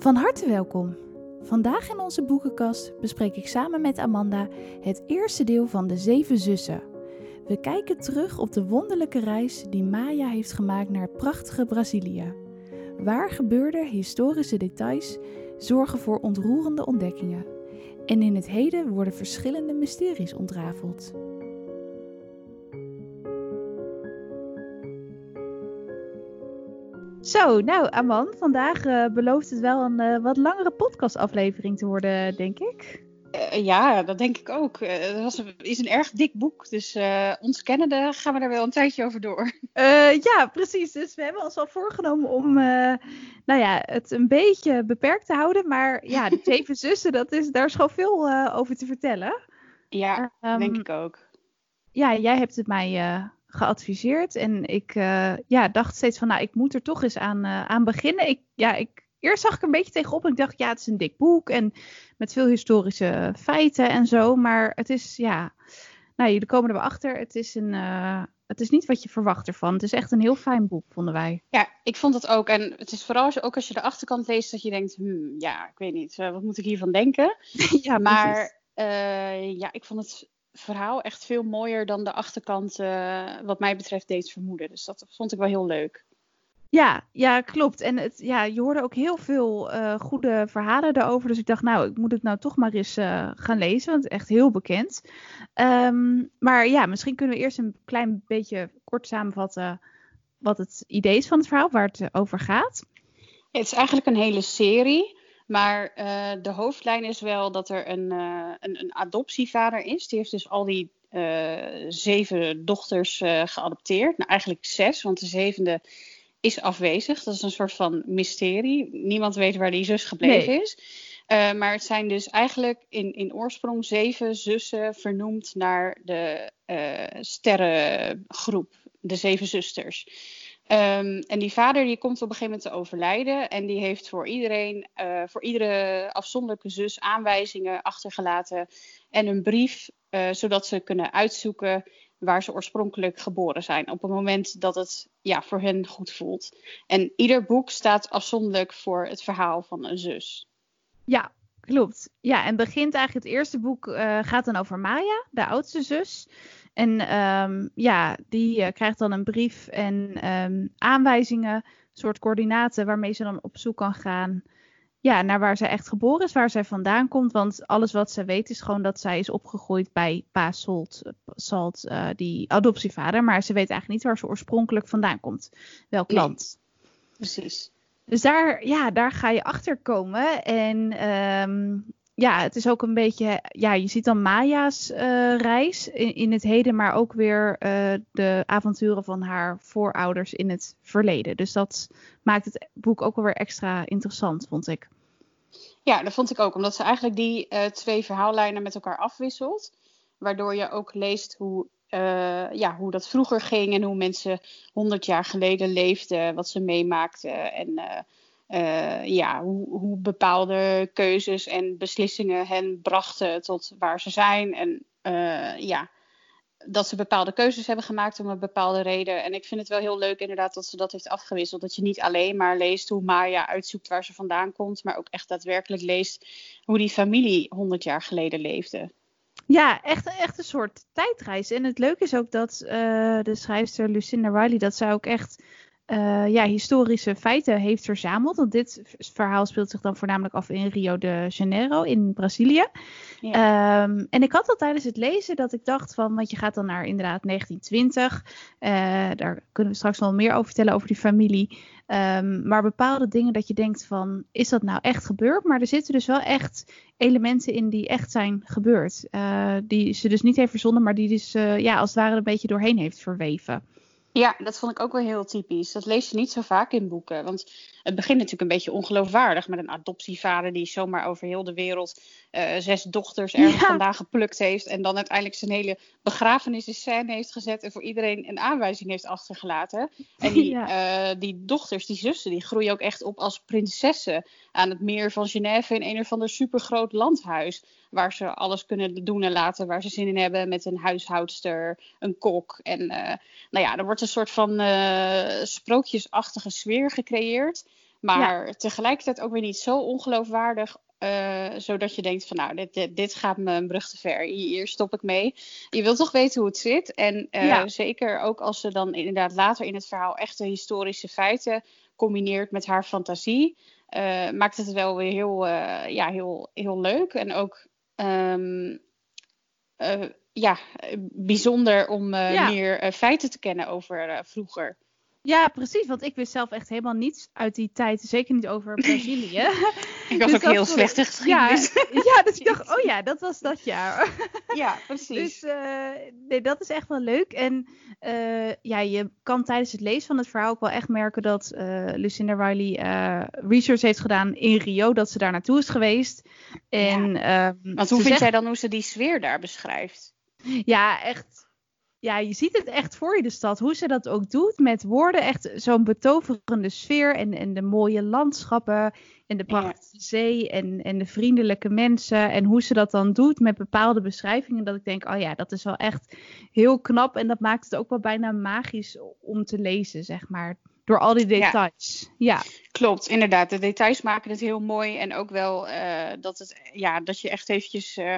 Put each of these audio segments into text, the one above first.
Van harte welkom. Vandaag in onze boekenkast bespreek ik samen met Amanda het eerste deel van De Zeven Zussen. We kijken terug op de wonderlijke reis die Maya heeft gemaakt naar prachtige Brazilië. Waar gebeurde historische details zorgen voor ontroerende ontdekkingen. En in het heden worden verschillende mysteries ontrafeld. Zo, nou Aman, vandaag uh, belooft het wel een uh, wat langere podcastaflevering te worden, denk ik. Uh, ja, dat denk ik ook. Het is een erg dik boek, dus ons kennende gaan we daar wel een tijdje over door. ja, precies. Dus we hebben ons al voorgenomen om nou ja, het een beetje beperkt te houden. Maar ja, de zeven zussen, dat is, daar is gewoon veel over te vertellen. Ja, um, denk ik ook. Ja, jij hebt het mij geadviseerd. En ik uh, ja, dacht steeds van, nou, ik moet er toch eens aan, uh, aan beginnen. Ik, ja, ik, eerst zag ik er een beetje tegenop en ik dacht, ja, het is een dik boek en met veel historische feiten en zo. Maar het is, ja, nou, jullie komen er wel achter. Het is, een, uh, het is niet wat je verwacht ervan. Het is echt een heel fijn boek, vonden wij. Ja, ik vond het ook. En het is vooral als, ook als je de achterkant leest dat je denkt, hmm, ja, ik weet niet, wat moet ik hiervan denken? ja, maar ja, ik vond het verhaal echt veel mooier dan de achterkant, uh, wat mij betreft, deed vermoeden. Dus dat vond ik wel heel leuk. Ja, ja, klopt. En het, ja, je hoorde ook heel veel uh, goede verhalen daarover. Dus ik dacht, nou, ik moet het nou toch maar eens uh, gaan lezen. Want het is echt heel bekend. Um, maar ja, misschien kunnen we eerst een klein beetje kort samenvatten wat het idee is van het verhaal, waar het over gaat. Het is eigenlijk een hele serie. Maar uh, de hoofdlijn is wel dat er een, uh, een, een, adoptievader is. Die heeft dus al die uh, zeven dochters geadopteerd. Nou, eigenlijk zes, want de zevende is afwezig. Dat is een soort van mysterie. Niemand weet waar die zus gebleven nee. is. maar het zijn dus eigenlijk in, in oorsprong zeven zussen vernoemd naar de sterrengroep, de zeven zusters. Um, en die vader die komt op een gegeven moment te overlijden. En die heeft voor iedereen, uh, voor iedere afzonderlijke zus aanwijzingen achtergelaten. En een brief, uh, zodat ze kunnen uitzoeken waar ze oorspronkelijk geboren zijn. Op het moment dat het ja, voor hen goed voelt. En ieder boek staat afzonderlijk voor het verhaal van een zus. Ja, klopt. Ja, en begint eigenlijk het eerste boek uh, gaat dan over Maya, de oudste zus. En um, ja, die uh, krijgt dan een brief en um, aanwijzingen, soort coördinaten waarmee ze dan op zoek kan gaan ja, naar waar zij echt geboren is, waar zij vandaan komt. Want alles wat ze weet is gewoon dat zij is opgegroeid bij Pa Salt, Salt uh, die adoptievader. Maar ze weet eigenlijk niet waar ze oorspronkelijk vandaan komt. Welk nee. land. Precies. Dus daar, ja, daar ga je achter komen. En um, ja, het is ook een beetje, ja, je ziet dan Maya's uh, reis in, in, het heden, maar ook weer uh, de avonturen van haar voorouders in het verleden. Dus dat maakt het boek ook alweer extra interessant, vond ik. Ja, dat vond ik ook, omdat ze eigenlijk die uh, twee verhaallijnen met elkaar afwisselt. Waardoor je ook leest hoe, ja, hoe dat vroeger ging en hoe mensen honderd jaar geleden leefden, wat ze meemaakten. En uh, ja, hoe, hoe, bepaalde keuzes en beslissingen hen brachten tot waar ze zijn. En ja, dat ze bepaalde keuzes hebben gemaakt om een bepaalde reden. En ik vind het wel heel leuk inderdaad dat ze dat heeft afgewisseld. Dat je niet alleen maar leest hoe Maya uitzoekt waar ze vandaan komt, maar ook echt daadwerkelijk leest hoe die familie honderd jaar geleden leefde. Ja, echt, echt een soort tijdreis. En het leuke is ook dat uh, de schrijfster Lucinda Riley, dat zij ook echt uh, ja, historische feiten heeft verzameld. Want dit verhaal speelt zich dan voornamelijk af in Rio de Janeiro in Brazilië. Ja. Um, en ik had al tijdens het lezen dat ik dacht van, want je gaat dan naar inderdaad 1920. Uh, daar kunnen we straks wel meer over vertellen over die familie. Um, maar bepaalde dingen dat je denkt van, is dat nou echt gebeurd? Maar er zitten dus wel echt elementen in die echt zijn gebeurd. Uh, die ze dus niet heeft verzonnen, maar die dus ja, als het ware een beetje doorheen heeft verweven. Ja, dat vond ik ook wel heel typisch. Dat lees je niet zo vaak in boeken. Want het begint natuurlijk een beetje ongeloofwaardig met een adoptievader die zomaar over heel de wereld uh, zes dochters ergens ja. vandaan geplukt heeft. En dan uiteindelijk zijn hele begrafenis in scène heeft gezet en voor iedereen een aanwijzing heeft achtergelaten. En die, ja. uh, die dochters, die zussen, die groeien ook echt op als prinsessen aan het meer van Genève in een of ander supergroot landhuis. Waar ze alles kunnen doen en laten waar ze zin in hebben. Met een huishoudster, een kok. En uh, nou ja, er wordt een soort van sprookjesachtige sfeer gecreëerd. Maar tegelijkertijd ook weer niet zo ongeloofwaardig uh, zodat je denkt van nou, dit, dit, gaat me een brug te ver. Hier stop ik mee. Je wilt toch weten hoe het zit. En uh, zeker ook als ze dan inderdaad later in het verhaal echte historische feiten combineert met haar fantasie. Uh, maakt het wel weer heel, ja, heel, heel leuk. En ook um, ja, bijzonder om meer feiten te kennen over vroeger. Ja, precies. Want ik wist zelf echt helemaal niets uit die tijd. Zeker niet over Brazilië. ik was dus ook heel slecht in geschiedenis. Ja, ja, dus ik dacht, oh ja, dat was dat jaar. ja, precies. Dus uh, nee, dat is echt wel leuk. En uh, ja, je kan tijdens het lezen van het verhaal ook wel echt merken dat uh, Lucinda Riley research heeft gedaan in Rio. Dat ze daar naartoe is geweest. En, ja. Ehm, Want hoe vind jij dan hoe ze die sfeer daar beschrijft? Ja, echt ja, je ziet het echt voor je, de stad. Hoe ze dat ook doet met woorden. Echt zo'n betoverende sfeer. En, en de mooie landschappen. En de prachtige zee. En, en de vriendelijke mensen. En hoe ze dat dan doet met bepaalde beschrijvingen. Dat ik denk, oh ja, dat is wel echt heel knap. En dat maakt het ook wel bijna magisch om te lezen, zeg maar. Door al die details. Ja. Klopt, inderdaad. De details maken het heel mooi. En ook wel uh, dat, het, ja, dat je echt eventjes... Uh,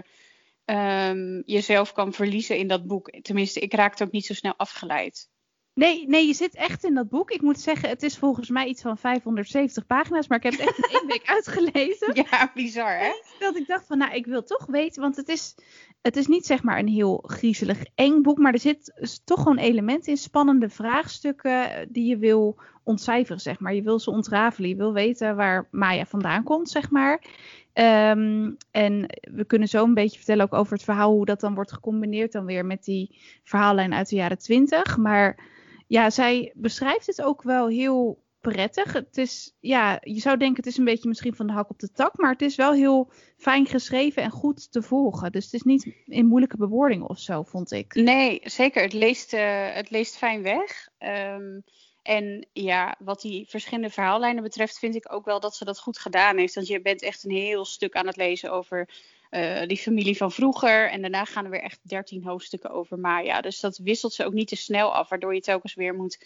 um, jezelf kan verliezen in dat boek. Tenminste, ik raakte ook niet zo snel afgeleid. Nee, nee, je zit echt in dat boek. Ik moet zeggen, het is volgens mij iets van 570 pagina's, maar ik heb het echt in één week uitgelezen. Ja, bizar hè? Dat ik dacht van, nou, ik wil toch weten, want het is, het is niet zeg maar een heel griezelig eng boek, maar er zit toch gewoon elementen in, spannende vraagstukken die je wil ontcijferen, zeg maar. Je wil ze ontrafelen, je wil weten waar Maya vandaan komt, zeg maar. Um, en we kunnen zo een beetje vertellen ook over het verhaal, hoe dat dan wordt gecombineerd dan weer met die verhaallijn uit de jaren twintig. Maar ja, zij beschrijft het ook wel heel prettig. Het is, ja, je zou denken het is een beetje misschien van de hak op de tak, maar het is wel heel fijn geschreven en goed te volgen. Dus het is niet in moeilijke bewoordingen of zo, vond ik. Nee, zeker. Het leest, uh, het leest fijn weg. Um, en ja, wat die verschillende verhaallijnen betreft, vind ik ook wel dat ze dat goed gedaan heeft. Want je bent echt een heel stuk aan het lezen over uh, die familie van vroeger. En daarna gaan er weer echt dertien hoofdstukken over Maya. Dus dat wisselt ze ook niet te snel af, waardoor je telkens weer moet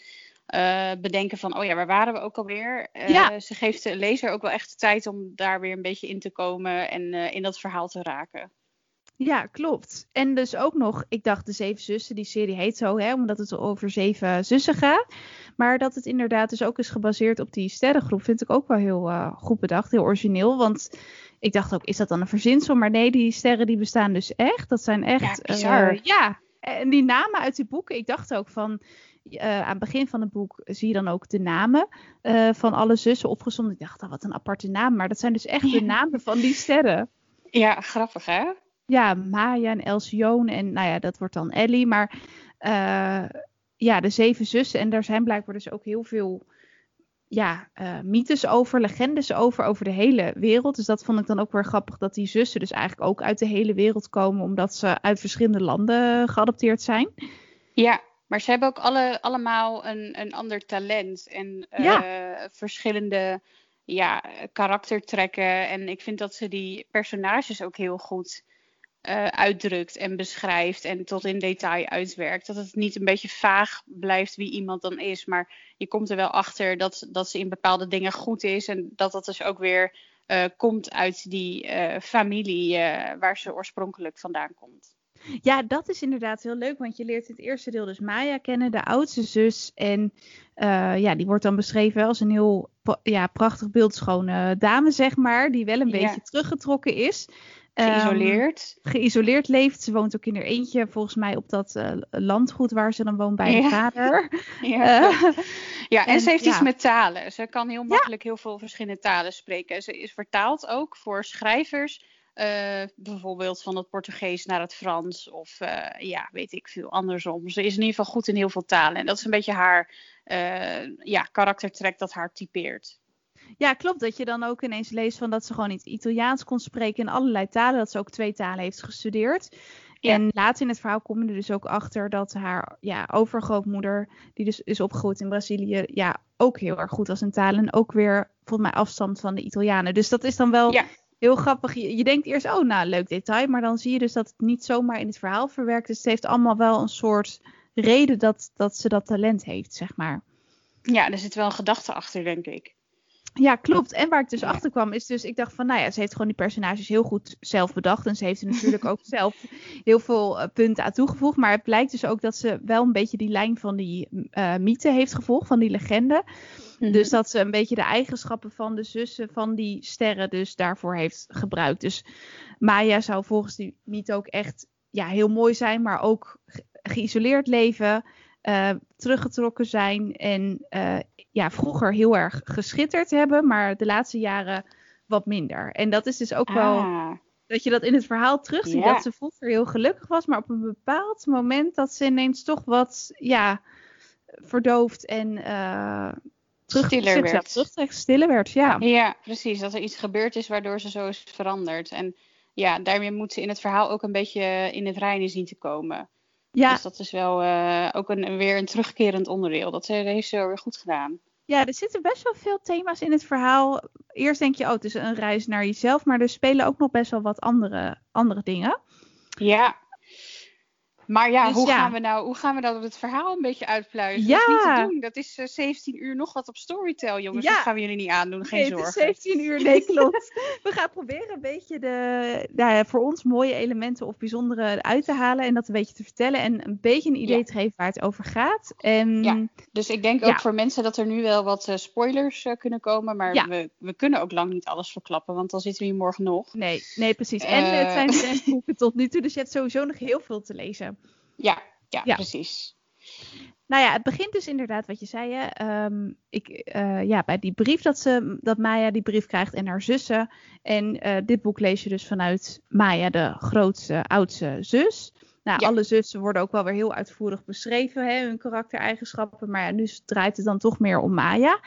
uh, bedenken van, oh ja, waar waren we ook alweer? Uh, ja. Ze geeft de lezer ook wel echt de tijd om daar weer een beetje in te komen en in dat verhaal te raken. Ja, klopt. En dus ook nog, ik dacht de Zeven Zussen, die serie heet zo, hè, omdat het over zeven zussen gaat. Maar dat het inderdaad dus ook is gebaseerd op die sterrengroep, vind ik ook wel heel uh, goed bedacht, heel origineel. Want ik dacht ook, is dat dan een verzinsel? Maar nee, die sterren die bestaan dus echt. Dat zijn echt. Ja, uh, ja. en die namen uit die boeken, ik dacht ook van. Uh, aan het begin van het boek zie je dan ook de namen van alle zussen opgezond. Ik dacht, oh, wat een aparte naam. Maar dat zijn dus echt de namen van die sterren. Ja, grappig hè? Ja, Maya en Elsioen en nou ja, dat wordt dan Ellie. Maar uh, ja, de zeven zussen. En daar zijn blijkbaar dus ook heel veel ja, uh, mythes over, legendes over, over de hele wereld. Dus dat vond ik dan ook weer grappig dat die zussen dus eigenlijk ook uit de hele wereld komen, omdat ze uit verschillende landen geadopteerd zijn. Ja, maar ze hebben ook alle, allemaal een, een ander talent en uh, ja. verschillende ja, karaktertrekken. En ik vind dat ze die personages ook heel goed uh, uitdrukt en beschrijft en tot in detail uitwerkt. Dat het niet een beetje vaag blijft wie iemand dan is, maar je komt er wel achter dat, dat ze in bepaalde dingen goed is en dat dat dus ook weer uh, komt uit die uh, familie waar ze oorspronkelijk vandaan komt. Ja, dat is inderdaad heel leuk, want je leert het eerste deel dus Maya kennen, de oudste zus. En ja, die wordt dan beschreven als een heel ja, prachtig beeldschone dame, zeg maar, die wel een ja. beetje teruggetrokken is. Geïsoleerd. Um, geïsoleerd leeft. Ze woont ook in haar eentje, volgens mij op dat uh, landgoed waar ze dan woont bij haar ja. vader. Ja, uh, ja en, en, ze heeft ja. iets met talen. Ze kan heel makkelijk heel veel verschillende talen spreken. Ze is vertaald ook voor schrijvers. Uh, bijvoorbeeld van het Portugees naar het Frans of ja, weet ik veel, andersom. Ze is in ieder geval goed in heel veel talen. En dat is een beetje haar ja, karaktertrek dat haar typeert. Ja, klopt. Dat je dan ook ineens leest van dat ze gewoon niet Italiaans kon spreken in allerlei talen. Dat ze ook twee talen heeft gestudeerd. Ja. En later in het verhaal kom je er dus ook achter dat haar ja, overgrootmoeder, die dus is opgegroeid in Brazilië, ja, ook heel erg goed was in talen. En ook weer volgens mij afstand van de Italianen. Dus dat is dan wel ja. heel grappig. Je, je, denkt eerst, oh nou, leuk detail. Maar dan zie je dus dat het niet zomaar in het verhaal verwerkt is. Het heeft allemaal wel een soort reden dat, dat ze dat talent heeft, zeg maar. Ja, er zit wel een gedachte achter, denk ik. Ja, klopt. En waar ik dus achter kwam is dus, ik dacht van, nou ja, ze heeft gewoon die personages heel goed zelf bedacht. En ze heeft er natuurlijk ook zelf heel veel uh, punten aan toegevoegd. Maar het blijkt dus ook dat ze wel een beetje die lijn van die uh, mythe heeft gevolgd, van die legende. Mm-hmm. Dus dat ze een beetje de eigenschappen van de zussen van die sterren dus daarvoor heeft gebruikt. Dus Maya zou volgens die mythe ook echt ja, heel mooi zijn, maar ook geïsoleerd leven. Uh, teruggetrokken zijn en uh, ja, vroeger heel erg geschitterd hebben, maar de laatste jaren wat minder. En dat is dus ook wel Ah, dat je dat in het verhaal terugziet, Ja. dat ze vroeger heel gelukkig was, maar op een bepaald moment dat ze ineens toch wat ja, verdoofd en eh terug, Stiller werd. terugtrekt, stiller werd. Ja. Ja, precies. Dat er iets gebeurd is waardoor ze zo is veranderd. En ja, daarmee moet ze in het verhaal ook een beetje in het reinen zien te komen. Ja, Dus dat is wel eh, ook een, weer een terugkerend onderdeel. Dat heeft ze weer goed gedaan. ja, er zitten best wel veel thema's in het verhaal. Eerst denk je, oh, het is een reis naar jezelf, maar er spelen ook nog best wel wat andere, andere dingen. Ja. Maar ja, Dus hoe, ja. Gaan we nou, hoe gaan we dat op het verhaal een beetje uitpluizen? Dat is niet te doen. Dat is eh, 17 uur nog wat op Storytel, jongens. Ja. Dat gaan we jullie niet aandoen, geen nee, het is zorgen. 17 uur, nee, klopt. We gaan proberen een beetje de nou ja, voor ons mooie elementen of bijzondere uit te halen en dat een beetje te vertellen en een beetje een idee te geven waar het over gaat. En Ja. Dus ik denk ook voor mensen dat er nu wel wat eh, spoilers eh, kunnen komen. Maar we, we kunnen ook lang niet alles verklappen, want dan zitten we hier morgen nog. nee, nee, precies. En Eh. het zijn trendboeken tot nu toe, dus je hebt sowieso nog heel veel te lezen. Ja, ja, Ja. precies. Nou ja, het begint dus inderdaad wat je zei. Hè. Ehm, ik, eh, ja, bij die brief dat, ze, dat Maya die brief krijgt en haar zussen. En eh, dit boek lees je dus vanuit Maya, de grootste, oudste zus. Nou, Ja. alle zussen worden ook wel weer heel uitvoerig beschreven, hè, hun karaktereigenschappen. Maar ja, nu draait het dan toch meer om Maya.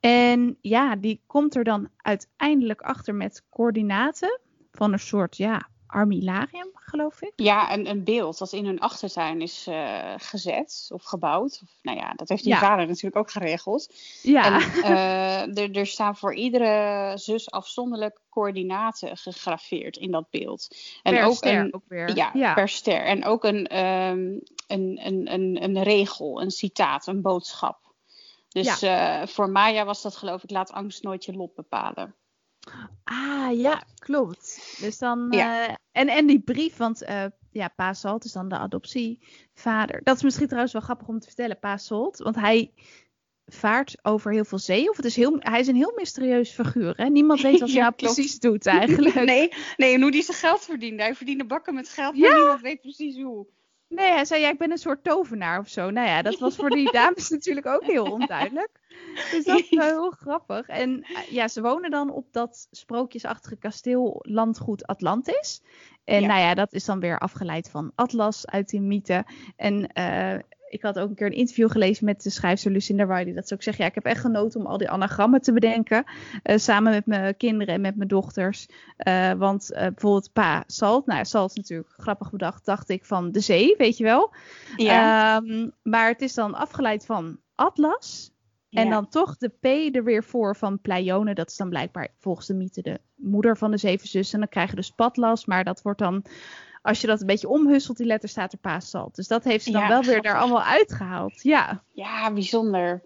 En ja, die komt er dan uiteindelijk achter met coördinaten van een soort, ja, armilarium, geloof ik. Ja, een, een beeld dat in hun achtertuin is eh, gezet of gebouwd. Of, nou ja, dat heeft die Ja. vader natuurlijk ook geregeld. Ja, En eh, er, er staan voor iedere zus afzonderlijk coördinaten gegraveerd in dat beeld. En per ook ster een, ook weer. Ja, ja. per ster. En ook een, ehm, een, een, een, een regel, een citaat, een boodschap. Dus eh, voor Maya was dat geloof ik, laat angst nooit je lot bepalen. Ah, ja, klopt. Dus dan. Ja. eh, en, en die brief, want eh, ja, Pa Salt is dan de adoptievader. Dat is misschien trouwens wel grappig om te vertellen, Pa Salt. Want hij vaart over heel veel zee. Of het is heel, hij is een heel mysterieus figuur. Hè? Niemand weet wat hij Ja, nou precies doet eigenlijk. Nee, nee, en hoe die zijn geld verdiende. Hij verdiende bakken met geld, maar Ja. niemand weet precies hoe. Nee, hij zei ja, ik ben een soort tovenaar of zo. Nou ja, dat was voor die dames natuurlijk ook heel onduidelijk. Dus dat is wel heel grappig. En eh, ja, ze wonen dan op dat sprookjesachtige kasteel landgoed Atlantis. En Ja. nou ja, dat is dan weer afgeleid van Atlas uit die mythe. En eh, ik had ook een keer een interview gelezen met de schrijfster Lucinda Riley. Dat ze ook zegt, ja, ik heb echt genoten om al die anagrammen te bedenken. eh, samen met mijn kinderen en met mijn dochters. Eh, want eh, bijvoorbeeld pa Salt. Nou, Salt is natuurlijk grappig bedacht, dacht ik, van de zee, weet je wel. Ja, Ehm, maar het is dan afgeleid van Atlas. En ja. dan toch de P er weer voor van Pleione. Dat is dan blijkbaar volgens de mythe de moeder van de zeven zussen. En dan krijg je dus Patlas. Maar dat wordt dan, als je dat een beetje omhusselt, die letter staat er Paasalt. Dus dat heeft ze dan Ja, wel weer daar allemaal uitgehaald. Ja, Ja, bijzonder.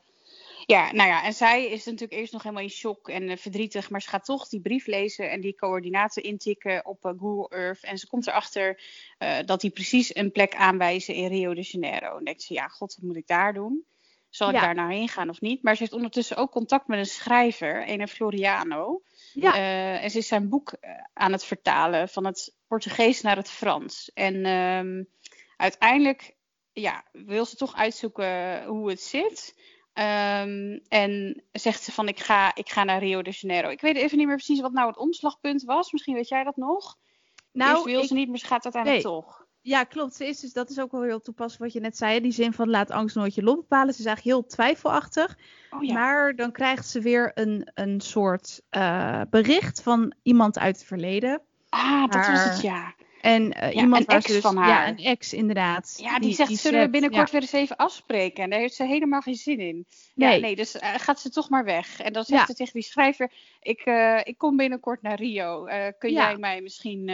Ja, nou ja, en zij is natuurlijk eerst nog helemaal in shock en eh, verdrietig, maar ze gaat toch die brief lezen en die coördinaten intikken op eh, Google Earth. En ze komt erachter eh dat die precies een plek aanwijzen in Rio de Janeiro. En denkt ze, ja, god, wat moet ik daar doen? Zal ik Ja. daar nou heen gaan of niet? Maar ze heeft ondertussen ook contact met een schrijver, een Floriano. Ja, Eh, en ze is zijn boek eh, aan het vertalen van het Portugees naar het Frans. En ehm, uiteindelijk ja, wil ze toch uitzoeken hoe het zit. Ehm, en zegt ze van ik ga, ik ga naar Rio de Janeiro. Ik weet even niet meer precies wat nou het omslagpunt was. Misschien weet jij dat nog. nou, Eerst wil ik- ze niet, maar ze gaat uiteindelijk toch. Ja, klopt. Ze is dus, dat is ook wel heel toepasselijk wat je net zei. Die zin van laat angst nooit je lot bepalen. Ze is eigenlijk heel twijfelachtig. Oh ja. Maar dan krijgt ze weer een, een soort eh, bericht van iemand uit het verleden. ah, dat was haar- het ja. En eh, Ja, iemand een waar ze dus, van Ja, haar. een ex inderdaad. Ja, die, zegt, zullen we binnenkort ja. weer eens even afspreken? En daar heeft ze helemaal geen zin in. Ja, Nee. nee, dus eh, gaat ze toch maar weg. En dan zegt Ja. ze tegen die schrijver, ik, eh, ik kom binnenkort naar Rio. Kun Ja. jij mij misschien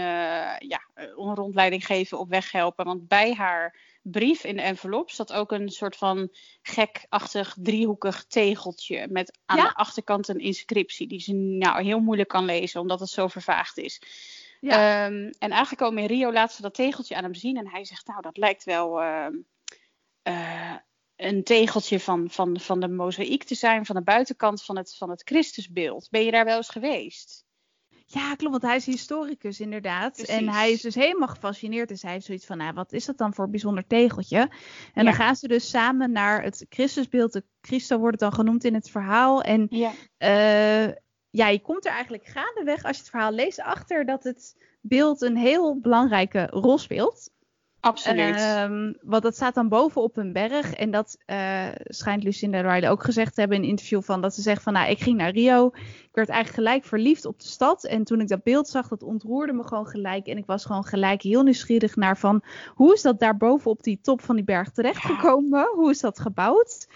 ja, een rondleiding geven op weg helpen? Want bij haar brief in de envelop zat ook een soort van gekachtig driehoekig tegeltje met aan Ja. de achterkant een inscriptie die ze nou heel moeilijk kan lezen omdat het zo vervaagd is. Ja. Ehm, en eigenlijk komen in Rio laat ze dat tegeltje aan hem zien en hij zegt nou dat lijkt wel ehm, eh, een tegeltje van, van, van de mozaïek te zijn van de buitenkant van het, van het Christusbeeld. Ben je daar wel eens geweest? Ja, klopt, want hij is historicus inderdaad. Precies. En hij is dus helemaal gefascineerd. Dus hij heeft zoiets van, nou, wat is dat dan voor een bijzonder tegeltje? En Ja. dan gaan ze dus samen naar het Christusbeeld. De Christo wordt het dan genoemd in het verhaal. En Ja. eh, ja, je komt er eigenlijk gaandeweg, als je het verhaal leest, achter dat het beeld een heel belangrijke rol speelt. Absoluut. Ehm, want dat staat dan boven op een berg. En dat eh, schijnt Lucinda Riley ook gezegd te hebben in een interview. Van, dat ze zegt van, nou, ik ging naar Rio. Ik werd eigenlijk gelijk verliefd op de stad. En toen ik dat beeld zag, dat ontroerde me gewoon gelijk. En ik was gewoon gelijk heel nieuwsgierig naar van... Hoe is dat daar boven op die top van die berg terechtgekomen? Hoe is dat gebouwd?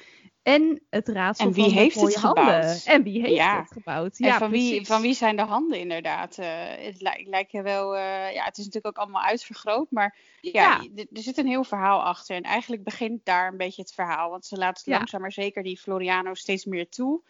En het raadsel En wie van de heeft het mooie handen. gebouwd? En wie heeft Ja. het gebouwd? En Ja, van, wie, van wie zijn de handen inderdaad? Eh, het lijkt, lijkt je wel, eh, ja, het is natuurlijk ook allemaal uitvergroot, maar ja, er zit een heel verhaal achter. En eigenlijk begint daar een beetje het verhaal, want ze laat Ja. langzaam maar zeker die Floriano steeds meer toe.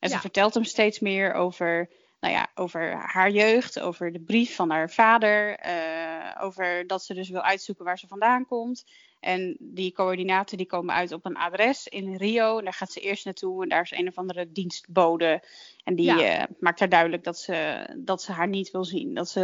En ze vertelt hem steeds meer over, nou ja, over haar jeugd, over de brief van haar vader, eh, over dat ze dus wil uitzoeken waar ze vandaan komt. En die coördinaten die komen uit op een adres in Rio. En daar gaat ze eerst naartoe. En daar is een of andere dienstbode. En die Ja. eh, maakt haar duidelijk dat ze, dat ze haar niet wil zien. Dat ze,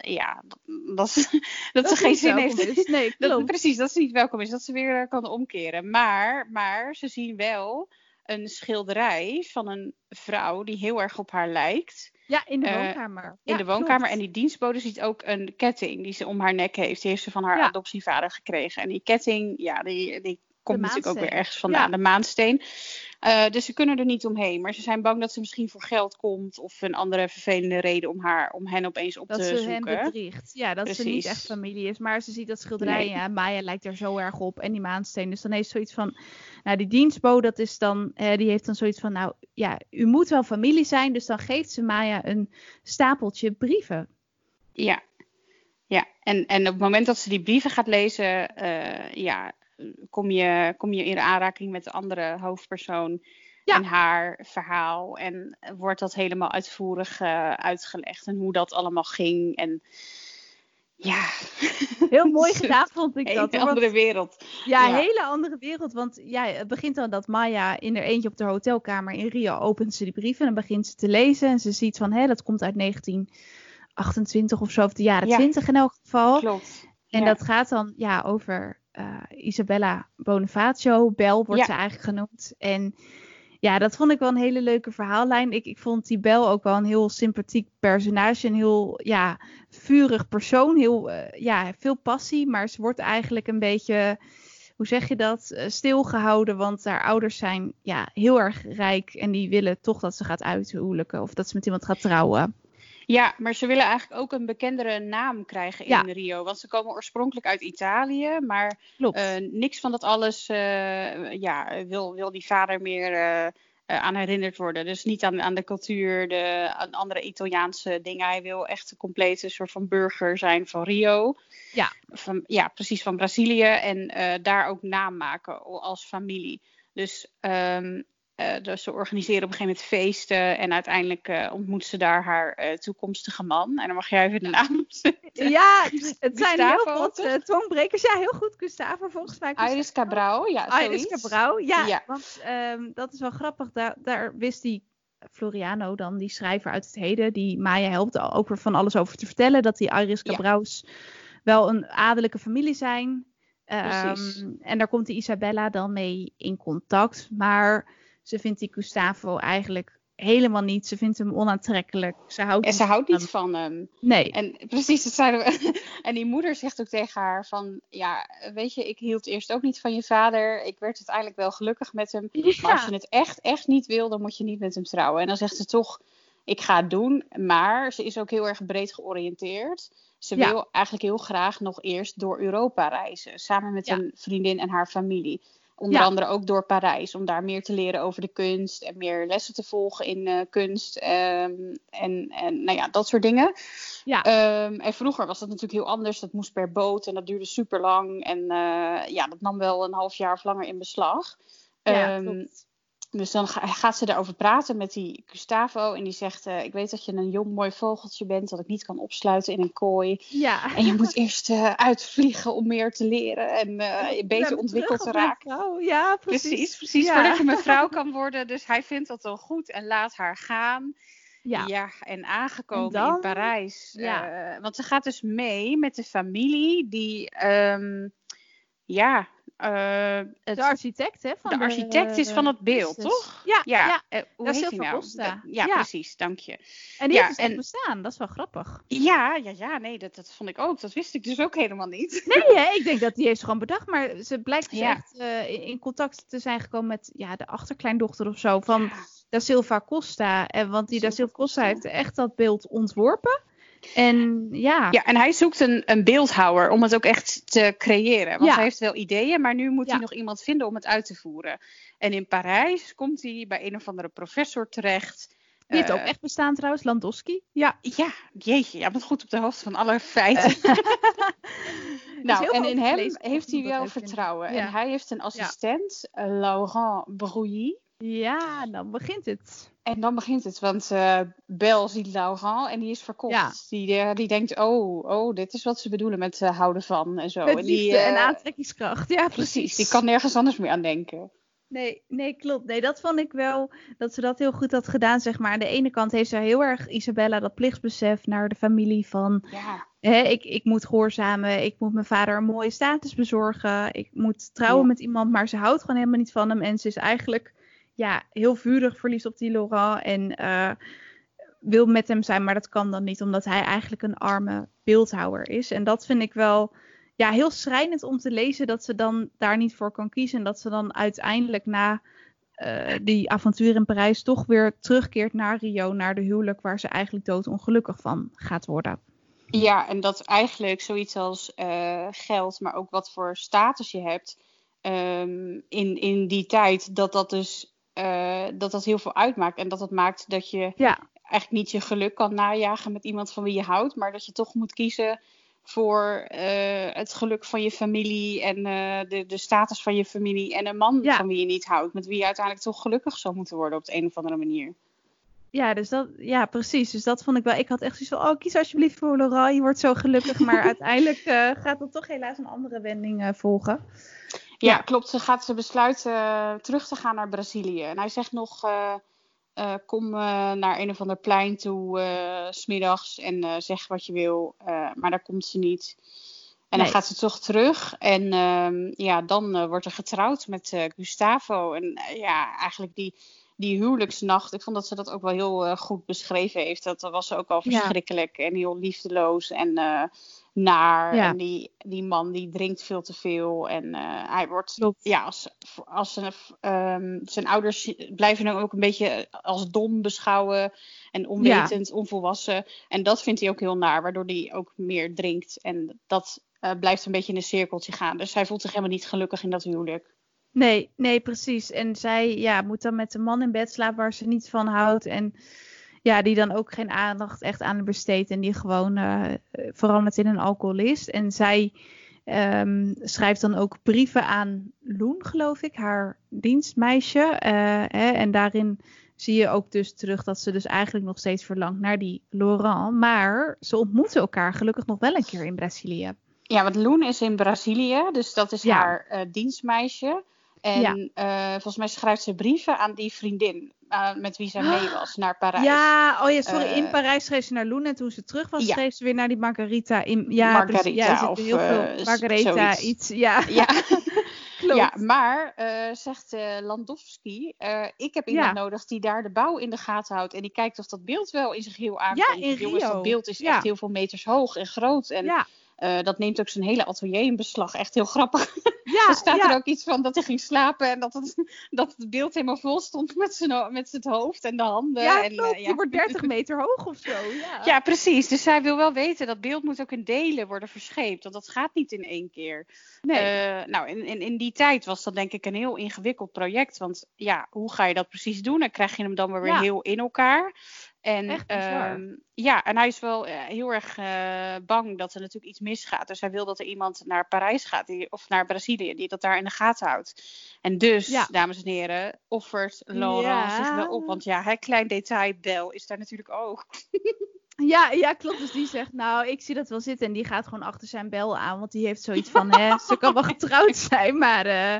ja, dat, dat ze, dat ze geen zin heeft. is. Nee, Dat, precies, dat ze niet welkom is. Dat ze weer eh, kan omkeren. Maar, maar ze zien wel een schilderij van een vrouw die heel erg op haar lijkt. Ja, in de Eh, woonkamer. In Ja, de woonkamer. klopt. En die dienstbode ziet ook een ketting die ze om haar nek heeft. Die heeft ze van haar Ja. adoptievader gekregen. En die ketting, ja, die, die komt natuurlijk ook weer ergens vandaan. De maansteen. Eh, dus ze kunnen er niet omheen. Maar ze zijn bang dat ze misschien voor geld komt. Of een andere vervelende reden om, haar, om hen opeens op dat te ze zoeken. hem bedriegt. Ja, dat ze niet echt familie is. Maar ze ziet dat schilderij. Nee. Ja, Maya lijkt er zo erg op. En die maansteen. Dus dan heeft ze zoiets van. Nou, die dienstbode, dat is dan. eh, die heeft dan zoiets van. Nou ja, u moet wel familie zijn. Dus dan geeft ze Maya een stapeltje brieven. Ja, ja. En, en op het moment dat ze die brieven gaat lezen, eh, ja, kom, je, kom je in aanraking met de andere hoofdpersoon Ja. en haar verhaal. En wordt dat helemaal uitvoerig eh, uitgelegd en hoe dat allemaal ging. En ja, Heel mooi gedaan vond ik een dat. hoor, andere wereld. Ja, een Ja. hele andere wereld. Want ja, het begint dan dat Maya in er eentje op de hotelkamer in Rio opent ze die brieven en dan begint ze te lezen. En ze ziet van, hé, dat komt uit 1928 of zo, of de jaren Ja. 20 in elk geval. Klopt. En Ja. dat gaat dan ja, over eh, Isabella Bonifacio. Bel wordt Ja. ze eigenlijk genoemd. En ja, dat vond ik wel een hele leuke verhaallijn. Ik, ik vond die Bel ook wel een heel sympathiek personage. Een heel ja, vurig persoon. Heel, eh, ja, veel passie. Maar ze wordt eigenlijk een beetje, hoe zeg je dat, eh, stilgehouden. Want haar ouders zijn ja, heel erg rijk. En die willen toch dat ze gaat uithuwelijken. Of dat ze met iemand gaat trouwen. Ja, maar ze willen eigenlijk ook een bekendere naam krijgen in Ja. Rio. Want ze komen oorspronkelijk uit Italië, maar. Eh, niks van dat alles eh, ja, wil, wil die vader meer eh, aan herinnerd worden. Dus niet aan, aan de cultuur, de, aan andere Italiaanse dingen. Hij wil echt een complete soort van burger zijn van Rio. Ja. Van, ja, precies van Brazilië. En daar ook naam maken als familie. Dus, ehm, eh, dus ze organiseren op een gegeven moment feesten. En uiteindelijk eh, ontmoet ze daar haar eh, toekomstige man. En dan mag jij even de naam zeggen. Ja, het zijn heel wat uh, tongbrekers. Ja, heel goed, Gustavo, volgens mij. Iris Cabral, ja, Iris zoiets. Cabral, ja. Ja. Want ehm, dat is wel grappig. Daar, daar wist die Floriano dan, die schrijver uit het heden, die Maya helpt ook weer van alles over te vertellen, dat die Iris Ja. Cabrals wel een adellijke familie zijn. Ehm, en daar komt die Isabella dan mee in contact. Maar ze vindt die Gustavo eigenlijk helemaal niet. Ze vindt hem onaantrekkelijk. Ze houdt En ze houdt van niet van hem. Nee. En precies, dat zeiden we. En die moeder zegt ook tegen haar van, ja, weet je, ik hield eerst ook niet van je vader. Ik werd uiteindelijk wel gelukkig met hem. Maar als je het echt, echt niet wil, dan moet je niet met hem trouwen. En dan zegt ze toch, ik ga het doen. Maar ze is ook heel erg breed georiënteerd. Ze Ja. wil eigenlijk heel graag nog eerst door Europa reizen. Samen met Ja. een vriendin en haar familie. Onder andere ook door Parijs, om daar meer te leren over de kunst en meer lessen te volgen in uh, kunst ehm, en, en nou ja, dat soort dingen. Ja. Ehm, en vroeger was dat natuurlijk heel anders. Dat moest per boot en dat duurde super lang. En uh, ja, dat nam wel een half jaar of langer in beslag. Ja, um, dus dan gaat ze daarover praten met die Gustavo. En die zegt: uh, Ik weet dat je een jong, mooi vogeltje bent. Dat ik niet kan opsluiten in een kooi. Ja. En je moet eerst uh, uitvliegen om meer te leren. En uh, je beter ontwikkeld te raken. Ja, precies. Precies, precies ja. voordat je mevrouw kan worden. Dus hij vindt dat wel goed en laat haar gaan. Ja. ja, en aangekomen in Parijs. Ja. want ze gaat dus mee met de familie die. Um, ja, uh, de architect, hè? Van de, architect is van het beeld, toch? Ja, ja. ja. Uh, hoe dat heet nou? Ja, ja, precies, dank je. En die ja, heeft en... bestaan, dat is wel grappig. Ja, ja, ja, nee, dat, dat vond ik ook. Dat wist ik dus ook helemaal niet. Nee, hè? ik denk dat die heeft gewoon bedacht, maar ze blijkt dus echt uh, in contact te zijn gekomen met ja, de achterkleindochter of zo van Da Silva Costa. En, want die Da Silva Costa heeft echt dat beeld ontworpen. En ja. Ja, en hij zoekt een, een beeldhouwer om het ook echt te creëren. Want hij heeft wel ideeën, maar nu moet hij nog iemand vinden om het uit te voeren. En in Parijs komt hij bij een of andere professor terecht. Die heeft ook eh, echt bestaan trouwens, Landowski. Ja. Ja, jeetje, je bent goed op de hoogte van alle feiten. nou, en in hem heeft hij wel vertrouwen. En hij heeft een assistent, ja. Laurent Brouilly. Ja, dan begint het. En dan begint het, want uh, Bel ziet Laurent en die is verkocht. Die, uh, die denkt, oh, oh, dit is wat ze bedoelen met uh, houden van en zo. Met en, die, en aantrekkingskracht, ja precies. precies. Die kan nergens anders meer aan denken. Nee, nee, klopt. Nee, dat vond ik wel dat ze dat heel goed had gedaan, zeg maar. Aan de ene kant heeft ze heel erg Isabella dat plichtsbesef naar de familie van... Ja. Hè, ik, ik moet gehoorzamen, ik moet mijn vader een mooie status bezorgen, ik moet trouwen met iemand, maar ze houdt gewoon helemaal niet van hem. En ze is eigenlijk ja, heel vurig verliefd op die Laurent en uh, wil met hem zijn, maar dat kan dan niet, omdat hij eigenlijk een arme beeldhouwer is. En dat vind ik wel ja, heel schrijnend om te lezen dat ze dan daar niet voor kan kiezen en dat ze dan uiteindelijk na uh, die avontuur in Parijs toch weer terugkeert naar Rio, naar de huwelijk waar ze eigenlijk doodongelukkig van gaat worden. Ja, en dat eigenlijk zoiets als uh, geld, maar ook wat voor status je hebt um, in, in die tijd, dat dat dus uh, dat dat heel veel uitmaakt. En dat dat maakt dat je eigenlijk niet je geluk kan najagen met iemand van wie je houdt, maar dat je toch moet kiezen voor uh, het geluk van je familie en uh, de, de status van je familie en een man van wie je niet houdt, met wie je uiteindelijk toch gelukkig zou moeten worden op de een of andere manier. Ja, dus dat, ja, precies. Dus dat vond ik wel. Ik had echt zoiets van: oh, kies alsjeblieft voor Laurent, je wordt zo gelukkig. Maar uiteindelijk gaat dat toch helaas een andere wending volgen. Ja, klopt. Ze gaat ze besluiten uh, terug te gaan naar Brazilië. En hij zegt nog: uh, uh, kom naar een of ander plein toe, smiddags, en zeg wat je wil. maar daar komt ze niet. En nee. dan gaat ze toch terug. En ehm, ja, dan wordt er getrouwd met Gustavo. En ja, eigenlijk die, die huwelijksnacht. Ik vond dat ze dat ook wel heel goed beschreven heeft. Dat was ze ook al verschrikkelijk en heel liefdeloos. En naar. En die, die man die drinkt veel te veel. En uh, hij wordt, ja, als, als zijn, um, zijn ouders blijven hem ook een beetje als dom beschouwen. En onwetend, ja. onvolwassen. En dat vindt hij ook heel naar, waardoor hij ook meer drinkt. En dat uh, blijft een beetje in een cirkeltje gaan. Dus hij voelt zich helemaal niet gelukkig in dat huwelijk. Nee, nee, precies. En zij ja, moet dan met een man in bed slapen waar ze niet van houdt. En ja, die dan ook geen aandacht echt aan besteedt en die gewoon uh, verandert in een alcoholist. En zij um, schrijft dan ook brieven aan Loen, geloof ik, haar dienstmeisje. Uh, hè, en daarin zie je ook dus terug dat ze dus eigenlijk nog steeds verlangt naar die Laurent. Maar ze ontmoeten elkaar gelukkig nog wel een keer in Brazilië. Ja, want Loen is in Brazilië, dus dat is haar uh, dienstmeisje. En ja. volgens mij schrijft ze brieven aan die vriendin uh, met wie zij mee was naar Parijs. Ja, oh ja, sorry. in uh, Parijs schreef ze naar Loen en toen ze terug was, ja. schreef ze weer naar die Margarita. In, ja, Margarita ja, of heel veel Margarita, iets. Ja, ja. ja maar uh, zegt Landowski, ik heb iemand nodig die daar de bouw in de gaten houdt en die kijkt of dat beeld wel in zich heel aankomt. Ja, in Rio. Jongens, dat beeld is echt heel veel meters hoog en groot en Eh, dat neemt ook zijn hele atelier in beslag. Echt heel grappig. Ja, er staat ja. er ook iets van dat hij ging slapen en dat het, dat het beeld helemaal vol stond met zijn, met zijn hoofd en de handen. Ja, en, klopt. eh, Die wordt 30 meter hoog of zo. Ja, Ja, precies. Dus zij wil wel weten dat beeld moet ook in delen worden verscheept. Want dat gaat niet in één keer. nee. Eh, nou, in, in, in die tijd was dat denk ik een heel ingewikkeld project. Want ja, hoe ga je dat precies doen? Dan krijg je hem dan weer Ja. heel in elkaar. En, Echt ehm, ja, en hij is wel eh, heel erg eh, bang dat er natuurlijk iets misgaat. Dus hij wil dat er iemand naar Parijs gaat die, of naar Brazilië die dat daar in de gaten houdt. En dus, Ja. dames en heren, offert Laurent Ja. zich wel op. Want ja, hè, klein detail, Bel is daar natuurlijk ook. Ja, ja, klopt. Dus die zegt, nou, ik zie dat wel zitten. En die gaat gewoon achter zijn bel aan. Want die heeft zoiets van, hè, ze kan wel getrouwd zijn. Maar eh,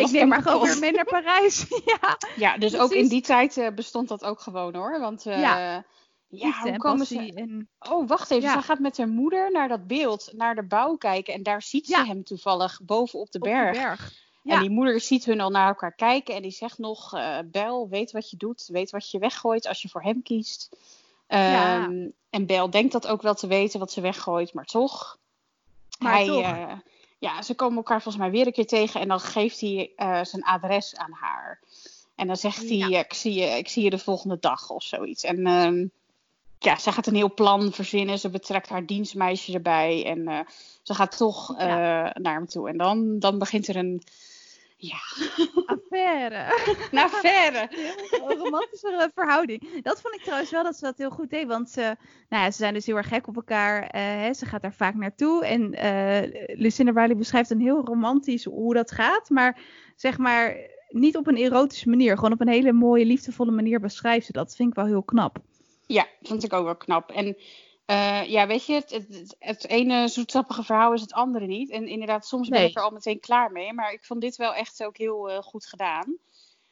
ik neem maar gewoon weer mee naar Parijs. ja, Ja, dus ook in die tijd eh, bestond dat ook gewoon hoor. Want eh, Ja. hoe en komen ze... En, Oh, wacht even. Ja. Ze gaat met haar moeder naar dat beeld, naar de bouw kijken. En daar ziet Ja. ze hem toevallig boven op de op de berg. berg. En die moeder ziet hun al naar elkaar kijken. En die zegt nog, Bel, weet wat je doet. Weet wat je weggooit als je voor hem kiest. Ja. Ehm, En Bel denkt dat ook wel te weten wat ze weggooit. Maar toch. Maar hij, toch. eh, ja, ze komen elkaar volgens mij weer een keer tegen. En dan geeft hij eh, zijn adres aan haar. En dan zegt hij, Ja. ik, zie je, ik zie je de volgende dag of zoiets. En ehm, ja, ze gaat een heel plan verzinnen. Ze betrekt haar dienstmeisje erbij. En eh, ze gaat toch naar hem toe. En dan, dan begint er een, ja, Affaire. een affaire. Heel romantische verhouding. Dat vond ik trouwens wel dat ze dat heel goed deed. Want ze, nou ja, ze zijn dus heel erg gek op elkaar. eh, hè, ze gaat daar vaak naartoe. En eh Lucinda Riley beschrijft een heel romantisch hoe dat gaat. Maar zeg maar niet op een erotische manier. Gewoon op een hele mooie, liefdevolle manier beschrijft ze dat. Dat vind ik wel heel knap. Ja, vond ik ook wel knap. En eh, ja, weet je, het, het, het ene zoetsappige verhaal is het andere niet. En inderdaad, soms ben ik er al meteen klaar mee. Maar ik vond dit wel echt ook heel eh, goed gedaan.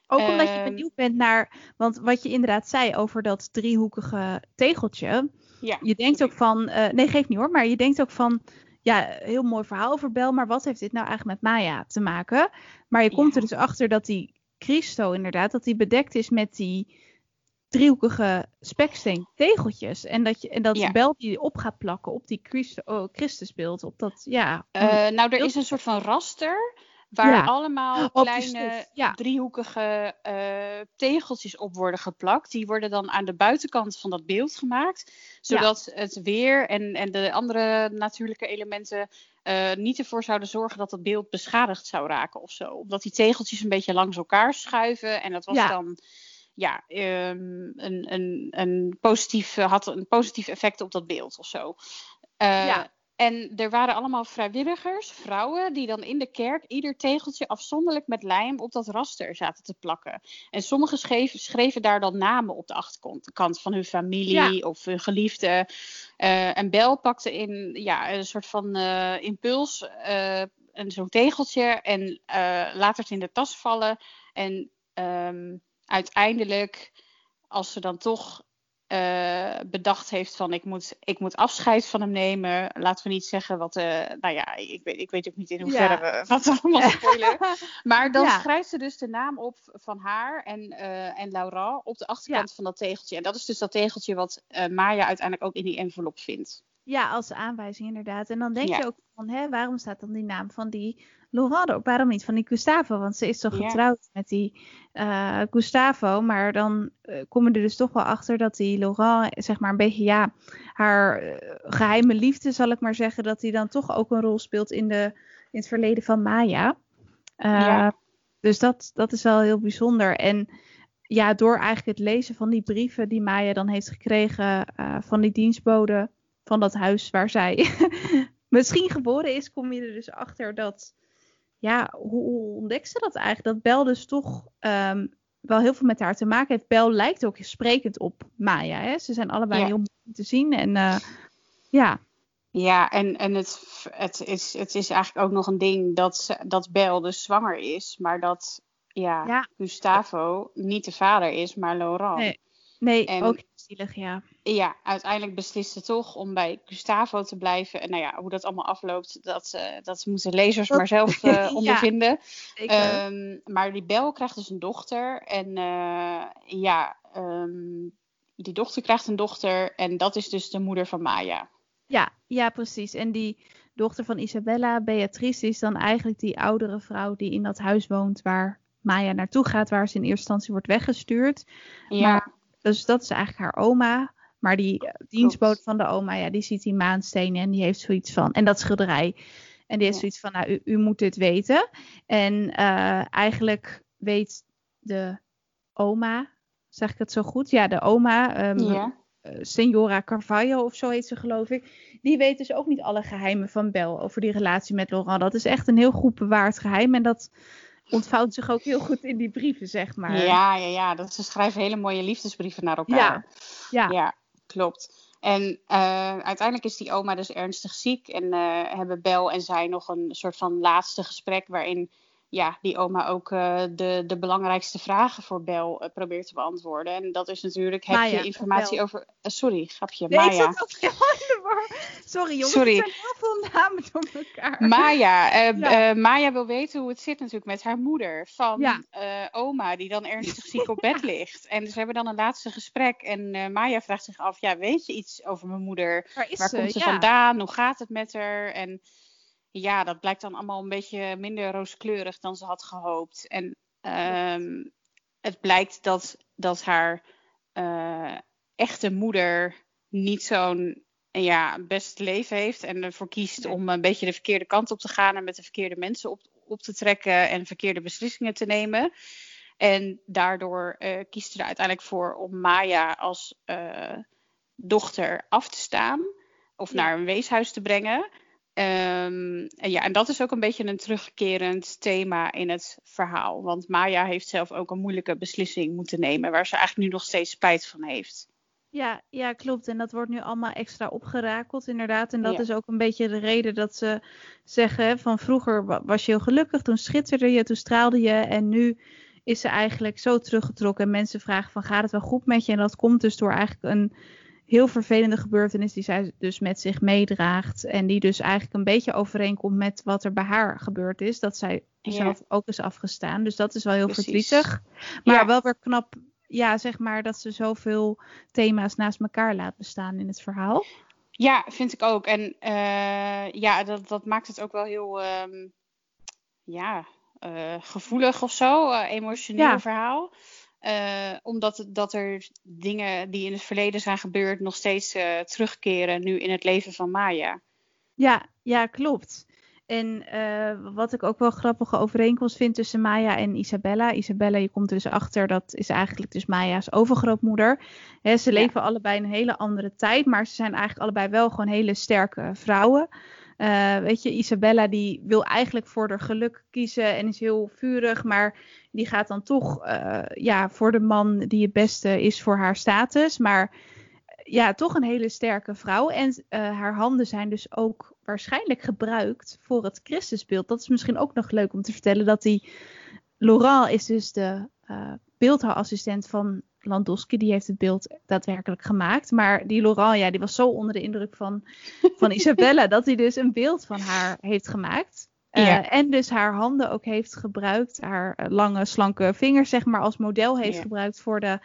Ook omdat je Ehm, benieuwd bent naar... Want wat je inderdaad zei over dat driehoekige tegeltje. Ja, Je denkt ook van, eh, nee, geeft niet hoor, maar je denkt ook van, ja, heel mooi verhaal over Bel, maar wat heeft dit nou eigenlijk met Maya te maken? Maar je komt Ja. er dus achter dat die Christo inderdaad, dat die bedekt is met die driehoekige speksteen tegeltjes. En dat, je, en dat Ja. Bel die op gaat plakken op die oh, Christusbeeld, op dat, ja. Eh, nou, er is een soort van raster waar Ja. allemaal die kleine ja. driehoekige eh, tegeltjes op worden geplakt. Die worden dan aan de buitenkant van dat beeld gemaakt, zodat het weer en, en de andere natuurlijke elementen eh, niet ervoor zouden zorgen dat het beeld beschadigd zou raken of zo. Omdat die tegeltjes een beetje langs elkaar schuiven en dat was Ja. dan ja, ehm, een, een, een positief, eh, had een positief effect op dat beeld of zo. Eh, Ja. En er waren allemaal vrijwilligers, vrouwen, die dan in de kerk ieder tegeltje afzonderlijk met lijm op dat raster zaten te plakken. En sommigen schreven, schreven daar dan namen op de achterkant van hun familie of hun geliefde. Eh, en Bel pakte in ja, een soort van impuls een zo'n tegeltje en laat het in de tas vallen. En ehm, uiteindelijk, als ze dan toch eh, bedacht heeft van ik moet, ik moet afscheid van hem nemen. Laten we niet zeggen wat, eh, nou ja, ik weet, ik weet ook niet in hoeverre Ja. we wat allemaal. Maar dan Ja. schrijft ze dus de naam op van haar en, eh en Laura op de achterkant van dat tegeltje. En dat is dus dat tegeltje wat Maya uiteindelijk ook in die envelop vindt. Ja, als aanwijzing inderdaad. En dan denk je ook van, hè, waarom staat dan die naam van die Laurent erop? Waarom niet van die Gustavo? Want ze is toch getrouwd met die eh, Gustavo. Maar dan eh, kom je er dus toch wel achter dat die Laurent, zeg maar een beetje, ja, haar eh, geheime liefde, zal ik maar zeggen, dat die dan toch ook een rol speelt in, de, in het verleden van Maya. Eh, Ja. Dus dat, dat is wel heel bijzonder. En ja, door eigenlijk het lezen van die brieven die Maya dan heeft gekregen eh, van die dienstbode van dat huis waar zij misschien geboren is, kom je er dus achter dat, ja, hoe, hoe ontdekt ze dat eigenlijk? Dat Bel dus toch ehm, wel heel veel met haar te maken heeft. Bel lijkt ook sprekend op Maya. Hè? Ze zijn allebei Ja. heel mooi te zien. En eh, ja, Ja, en, en het, het, is, het is eigenlijk ook nog een ding dat, ze- dat Bel dus zwanger is, maar dat ja, Ja. Gustavo niet de vader is, maar Laurent. Nee. Nee, En- ook zielig, ja. Ja, uiteindelijk beslist ze toch om bij Gustavo te blijven. En nou ja, hoe dat allemaal afloopt, dat, eh, dat moeten lezers maar zelf eh, Ja. ondervinden. Ehm, maar die Bel krijgt dus een dochter. En eh, ja, ehm, die dochter krijgt een dochter. En dat is dus de moeder van Maya. Ja, ja, precies. En die dochter van Isabella, Beatrice, is dan eigenlijk die oudere vrouw die in dat huis woont waar Maya naartoe gaat, waar ze in eerste instantie wordt weggestuurd. Ja. Maar, dus dat is eigenlijk haar oma. Maar die uh, dienstbode van de oma, ja, die ziet die maanstenen en die heeft zoiets van. En dat schilderij. En die heeft zoiets van, nou, u, u moet dit weten. En eh, eigenlijk weet de oma, zeg ik het zo goed? Ja, de oma, ehm, ja. eh, Senora Carvalho of zo heet ze geloof ik. Die weet dus ook niet alle geheimen van Bel over die relatie met Laurent. Dat is echt een heel goed bewaard geheim. En dat ontvouwt zich ook heel goed in die brieven, zeg maar. Ja, ja, ja. Dat, ze schrijven hele mooie liefdesbrieven naar elkaar. Ja, ja. Ja, klopt. En eh, uiteindelijk is die oma dus ernstig ziek. En eh, hebben Bel en zij nog een soort van laatste gesprek. Waarin ja, die oma ook eh, de, de belangrijkste vragen voor Bel eh, probeert te beantwoorden. En dat is natuurlijk: heb Maya, je informatie Bel. over. eh, sorry, grapje. Nee, ik Maya. war. Sorry jongens, Sorry. er zijn heel veel namen door elkaar. Maya, Ja. Maya wil weten hoe het zit natuurlijk met haar moeder van Ja. oma, die dan ernstig ziek op bed ligt. En ze hebben dan een laatste gesprek en Maya vraagt zich af, ja, weet je iets over mijn moeder? Waar ze? komt ze Ja. vandaan? Hoe gaat het met haar? En ja, dat blijkt dan allemaal een beetje minder rooskleurig dan ze had gehoopt. En ehm, het blijkt dat, dat haar eh, echte moeder niet zo'n ja, best leven heeft. En ervoor kiest Nee. om een beetje de verkeerde kant op te gaan. En met de verkeerde mensen op, op te trekken. En verkeerde beslissingen te nemen. En daardoor eh, kiest ze er uiteindelijk voor om Maya als eh, dochter af te staan. Of Ja. naar een weeshuis te brengen. Ehm, en ja, en dat is ook een beetje een terugkerend thema in het verhaal. Want Maya heeft zelf ook een moeilijke beslissing moeten nemen. Waar ze eigenlijk nu nog steeds spijt van heeft. Ja, ja, klopt. En dat wordt nu allemaal extra opgerakeld, inderdaad. En dat Ja. is ook een beetje de reden dat ze zeggen: van vroeger wa- was je heel gelukkig, toen schitterde je, toen straalde je. En nu is ze eigenlijk zo teruggetrokken. En mensen vragen: van gaat het wel goed met je? En dat komt dus door eigenlijk een heel vervelende gebeurtenis die zij dus met zich meedraagt. En die dus eigenlijk een beetje overeenkomt met wat er bij haar gebeurd is. Dat zij Ja. zelf ook is afgestaan. Dus dat is wel heel Precies. verdrietig. Maar Ja. wel weer knap, ja, zeg maar, dat ze zoveel thema's naast elkaar laat bestaan in het verhaal. Ja, vind ik ook. En eh, ja, dat, dat maakt het ook wel heel ehm, ja, eh, gevoelig of zo. eh, emotioneel Ja. verhaal. Eh, omdat dat er dingen die in het verleden zijn gebeurd nog steeds eh, terugkeren nu in het leven van Maya. Ja, ja, klopt. En eh, wat ik ook wel grappige overeenkomst vind tussen Maya en Isabella. Isabella, je komt dus achter, dat is eigenlijk dus Maya's overgrootmoeder. Ze Ja. leven allebei in een hele andere tijd, maar ze zijn eigenlijk allebei wel gewoon hele sterke vrouwen. Eh, weet je, Isabella die wil eigenlijk voor haar geluk kiezen en is heel vurig, maar die gaat dan toch eh, ja, voor de man die het beste is voor haar status. Maar ja, toch een hele sterke vrouw. En eh, haar handen zijn dus ook waarschijnlijk gebruikt voor het Christusbeeld. Dat is misschien ook nog leuk om te vertellen. Dat die Laurent is dus de eh beeldhouwassistent van Landowski. Die heeft het beeld daadwerkelijk gemaakt. Maar die Laurent, ja, die was zo onder de indruk van, van Isabella. dat hij dus een beeld van haar heeft gemaakt. Eh, Ja. En dus haar handen ook heeft gebruikt. Haar eh, lange, slanke vingers, zeg maar, als model heeft Ja. gebruikt voor de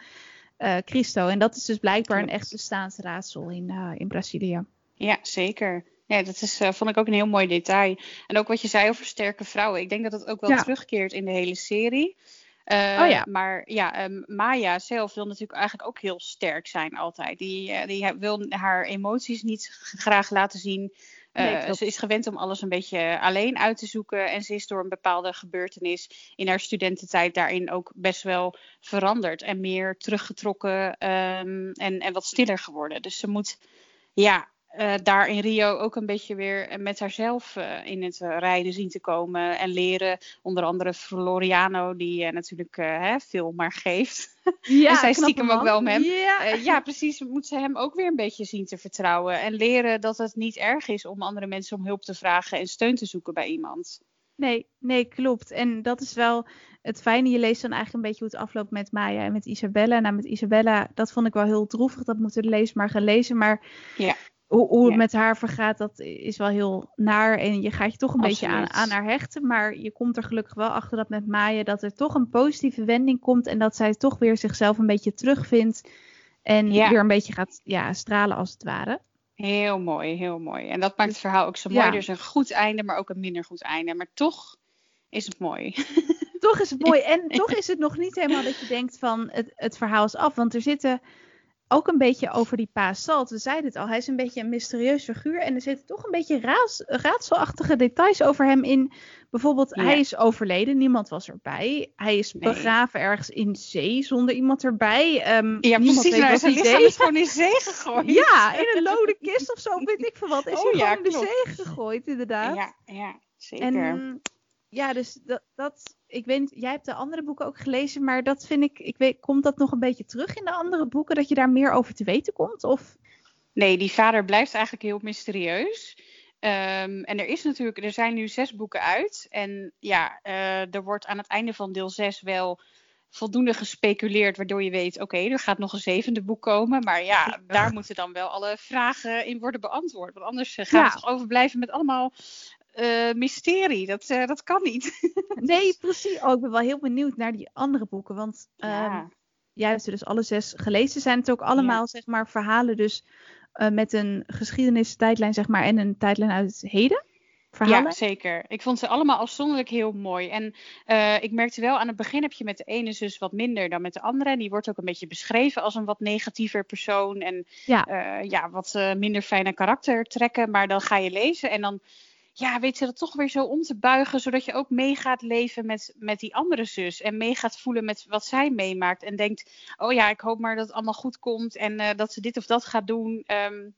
eh Christo. En dat is dus blijkbaar een echt bestaansraadsel in, in Brazilië. Ja, zeker. Ja, dat is, vond ik ook een heel mooi detail. En ook wat je zei over sterke vrouwen. Ik denk dat het ook wel Ja. terugkeert in de hele serie. Eh, Oh ja. Maar ja, ehm, Maya zelf wil natuurlijk eigenlijk ook heel sterk zijn altijd. Die, eh, die wil haar emoties niet graag laten zien. Eh, Nee, ze is gewend om alles een beetje alleen uit te zoeken. En ze is door een bepaalde gebeurtenis in haar studententijd daarin ook best wel veranderd. En meer teruggetrokken ehm, en, en wat stiller geworden. Dus ze moet ja, eh, daar in Rio ook een beetje weer met haarzelf eh, in het eh, rijden zien te komen. En leren, onder andere Floriano, die eh, natuurlijk eh, hè, veel maar geeft. Ja, En zij knappe stiekem ook man. wel met hem. Ja. Eh, ja, precies. Moet ze hem ook weer een beetje zien te vertrouwen. En leren dat het niet erg is om andere mensen om hulp te vragen en steun te zoeken bij iemand. Nee, nee, klopt. En dat is wel het fijne. Je leest dan eigenlijk een beetje hoe het afloopt met Maya en met Isabella. Nou, met Isabella, dat vond ik wel heel droevig. Dat moeten de maar gaan lezen. Maar Ja. Hoe, hoe het Ja. met haar vergaat, dat is wel heel naar. En je gaat je toch een beetje aan, aan haar hechten. Maar je komt er gelukkig wel achter dat met Maya dat er toch een positieve wending komt. En dat zij toch weer zichzelf een beetje terugvindt. En Ja. weer een beetje gaat ja, stralen als het ware. Heel mooi, heel mooi. En dat maakt het verhaal ook zo mooi. Ja. Er is een goed einde, maar ook een minder goed einde. Maar toch is het mooi. toch is het mooi. En toch is het nog niet helemaal dat je denkt van het, het verhaal is af. Want er zitten ook een beetje over die pa Salt. We zeiden het al, hij is een beetje een mysterieus figuur. En er zitten toch een beetje raas, raadselachtige details over hem in. Bijvoorbeeld, Ja. hij is overleden, niemand was erbij. Hij is Nee. begraven ergens in zee zonder iemand erbij. Ehm, Ja, niemand precies. weet wat zijn hij lichaam is gewoon in zee gegooid. Ja, in een lode kist of zo, weet ik veel wat. Is Oh, hij ja, gewoon in de klopt. zee gegooid, inderdaad. ja, ja zeker. En ja, dus dat, dat, ik weet, jij hebt de andere boeken ook gelezen, maar dat vind ik, ik weet, komt dat nog een beetje terug in de andere boeken, dat je daar meer over te weten komt? Of, Nee, die vader blijft eigenlijk heel mysterieus. Ehm, en er is natuurlijk, er zijn nu zes boeken uit. En ja, eh, er wordt aan het einde van deel zes wel voldoende gespeculeerd, waardoor je weet, oké, er gaat nog een zevende boek komen. Maar ja, daar moeten dan wel alle vragen in worden beantwoord. Want anders eh, gaan Ja. we toch overblijven met allemaal eh, mysterie. Dat, eh, dat kan niet. nee, precies. Oh, ik ben wel heel benieuwd naar die andere boeken, want ehm, Ja. jij hebt ze dus alle zes gelezen. Zijn het ook allemaal, zeg maar, verhalen dus eh, met een geschiedenistijdlijn, zeg maar, en een tijdlijn uit het heden? Verhalen? Ja, zeker. Ik vond ze allemaal afzonderlijk heel mooi. En ik merkte wel, aan het begin heb je met de ene zus wat minder dan met de andere. En die wordt ook een beetje beschreven als een wat negatiever persoon. En Ja. ja, wat minder fijne karaktertrekken. Maar dan ga je lezen en dan ja, weet je dat toch weer zo om te buigen. Zodat je ook mee gaat leven met, met die andere zus. En mee gaat voelen met wat zij meemaakt. En denkt, oh ja, ik hoop maar dat het allemaal goed komt. En eh, dat ze dit of dat gaat doen. Ehm,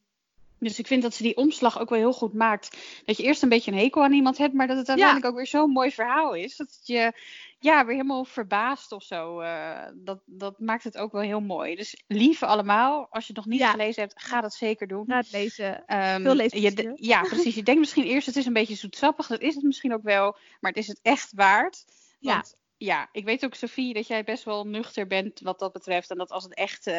dus ik vind dat ze die omslag ook wel heel goed maakt. Dat je eerst een beetje een hekel aan iemand hebt, maar dat het uiteindelijk ook weer zo'n mooi verhaal is. Dat het je ja, weer helemaal verbaast of zo. Eh, dat, dat maakt het ook wel heel mooi. Dus lieve allemaal, als je het nog niet Ja. gelezen hebt, ga dat zeker doen. Ga het lezen. Ehm, Veel je de- ja, precies. Je denkt misschien eerst, het is een beetje zoetsappig. Dat is het misschien ook wel, maar het is het echt waard. Want ja, ik weet ook, Sophie, dat jij best wel nuchter bent wat dat betreft. En dat als het echt eh,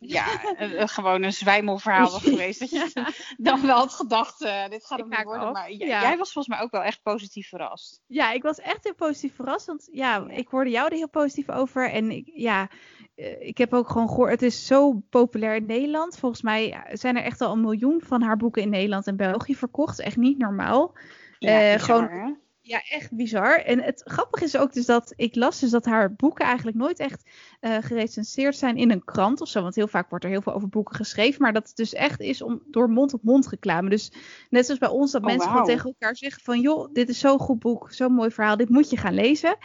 ja, een- gewoon een zwijmelverhaal was geweest, dat je dan wel had gedacht, eh, dit gaat hem niet worden. af. Maar Ja. jij was volgens mij ook wel echt positief verrast. Ja, ik was echt heel positief verrast. Want ja, ik hoorde jou er heel positief over. En ik, ja, eh, ik heb ook gewoon gehoord, het is zo populair in Nederland. Volgens mij zijn er echt al een miljoen van haar boeken in Nederland en België verkocht. Echt niet normaal. Ja, gewoon-? Ja, echt bizar. En het grappige is ook dus dat ik las dus dat haar boeken eigenlijk nooit echt eh, gerecenseerd zijn in een krant of zo. Want heel vaak wordt er heel veel over boeken geschreven. Maar dat het dus echt is om, door mond-op-mond reclame. Dus net zoals bij ons dat Oh, mensen gewoon wauw. tegen elkaar zeggen van... joh, dit is zo'n goed boek, zo'n mooi verhaal, dit moet je gaan lezen.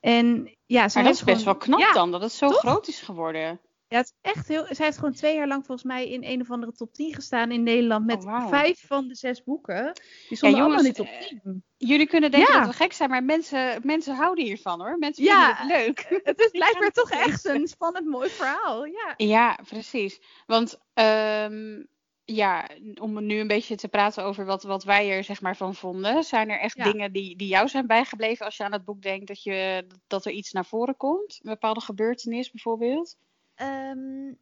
En ja, ze Maar dat is best wel gewoon- knap ja, dan, dat het zo toch? groot is geworden. Ja, het is echt heel. Zij heeft gewoon twee jaar lang volgens mij in een of andere top 10 gestaan in Nederland. Met Oh, vijf van de zes boeken. Die stonden jongens, allemaal niet top eh, 10. Jullie kunnen denken Ja. dat we gek zijn, maar mensen, mensen houden hiervan hoor. Mensen Ja. vinden het leuk. Het is blijkbaar toch echt een spannend mooi verhaal. Ja. Ja, precies. Want ehm, ja, om nu een beetje te praten over wat, wat wij er zeg maar van vonden. Zijn er echt Ja. dingen die, die jou zijn bijgebleven als je aan het boek denkt dat, je, dat er iets naar voren komt? Een bepaalde gebeurtenis bijvoorbeeld? Ehm,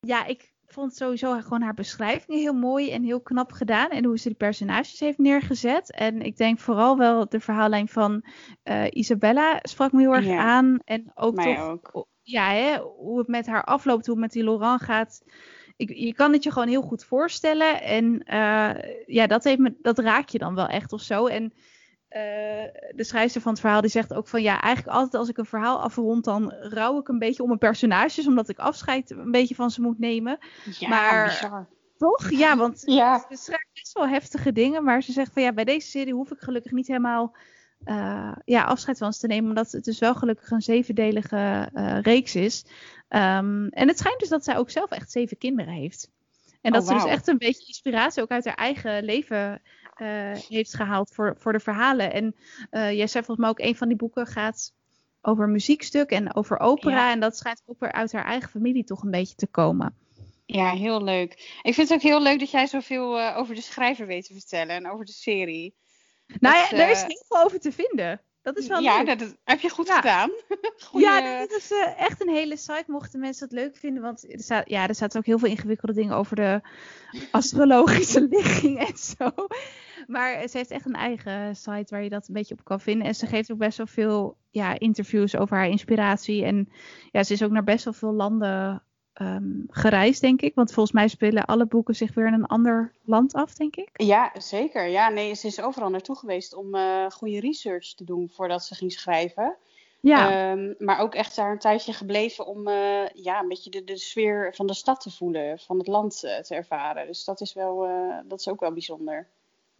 ja, ik vond sowieso gewoon haar beschrijving heel mooi en heel knap gedaan. En hoe ze die personages heeft neergezet. En ik denk vooral wel de verhaallijn van eh, Isabella sprak me heel erg Ja. aan. En ook Mij toch ook. ja, hè, hoe het met haar afloopt, hoe het met die Laurent gaat. Ik, je kan het je gewoon heel goed voorstellen. En eh, ja, dat, heeft me, dat raak je dan wel echt of zo. En de schrijfster van het verhaal die zegt ook van ja, eigenlijk altijd als ik een verhaal afrond, dan rouw ik een beetje om mijn personages, omdat ik afscheid een beetje van ze moet nemen. Ja, Maar- bizar. Toch? Ja, want Ja, ze schrijft best wel heftige dingen, maar ze zegt van ja, bij deze serie hoef ik gelukkig niet helemaal eh, ja, afscheid van ze te nemen, omdat het dus wel gelukkig een zevendelige eh, reeks is. Ehm, en het schijnt dus dat zij ook zelf echt zeven kinderen heeft. En Oh, dat ze dus echt een beetje inspiratie ook uit haar eigen leven eh, heeft gehaald voor, voor de verhalen. En eh, jij zei volgens mij ook een van die boeken gaat over muziekstuk en over opera. Ja. En dat schijnt ook weer uit haar eigen familie toch een beetje te komen. ja, heel leuk. Ik vind het ook heel leuk dat jij zoveel eh, over de schrijver weet te vertellen en over de serie. Nou Dat, ja, er is eh, heel veel over te vinden. Dat is wel ja, leuk. dat, dat heb je goed Ja. gedaan. Goeie- Ja, dit is eh, echt een hele site. Mochten mensen het leuk vinden. Want er staat, ja, er zaten ook heel veel ingewikkelde dingen over de astrologische ligging en zo. Maar ze heeft echt een eigen site waar je dat een beetje op kan vinden. En ze geeft ook best wel veel ja, interviews over haar inspiratie. En ja, ze is ook naar best wel veel landen ehm, gereisd, denk ik. Want volgens mij spelen alle boeken zich weer in een ander land af, denk ik. Ja, zeker. Ja, nee, ze is overal naartoe geweest om uh, goede research te doen voordat ze ging schrijven. Ja. Um, maar ook echt daar een tijdje gebleven om uh, ja, een beetje de, de sfeer van de stad te voelen, van het land uh, te ervaren. Dus dat is, wel, dat is ook wel bijzonder.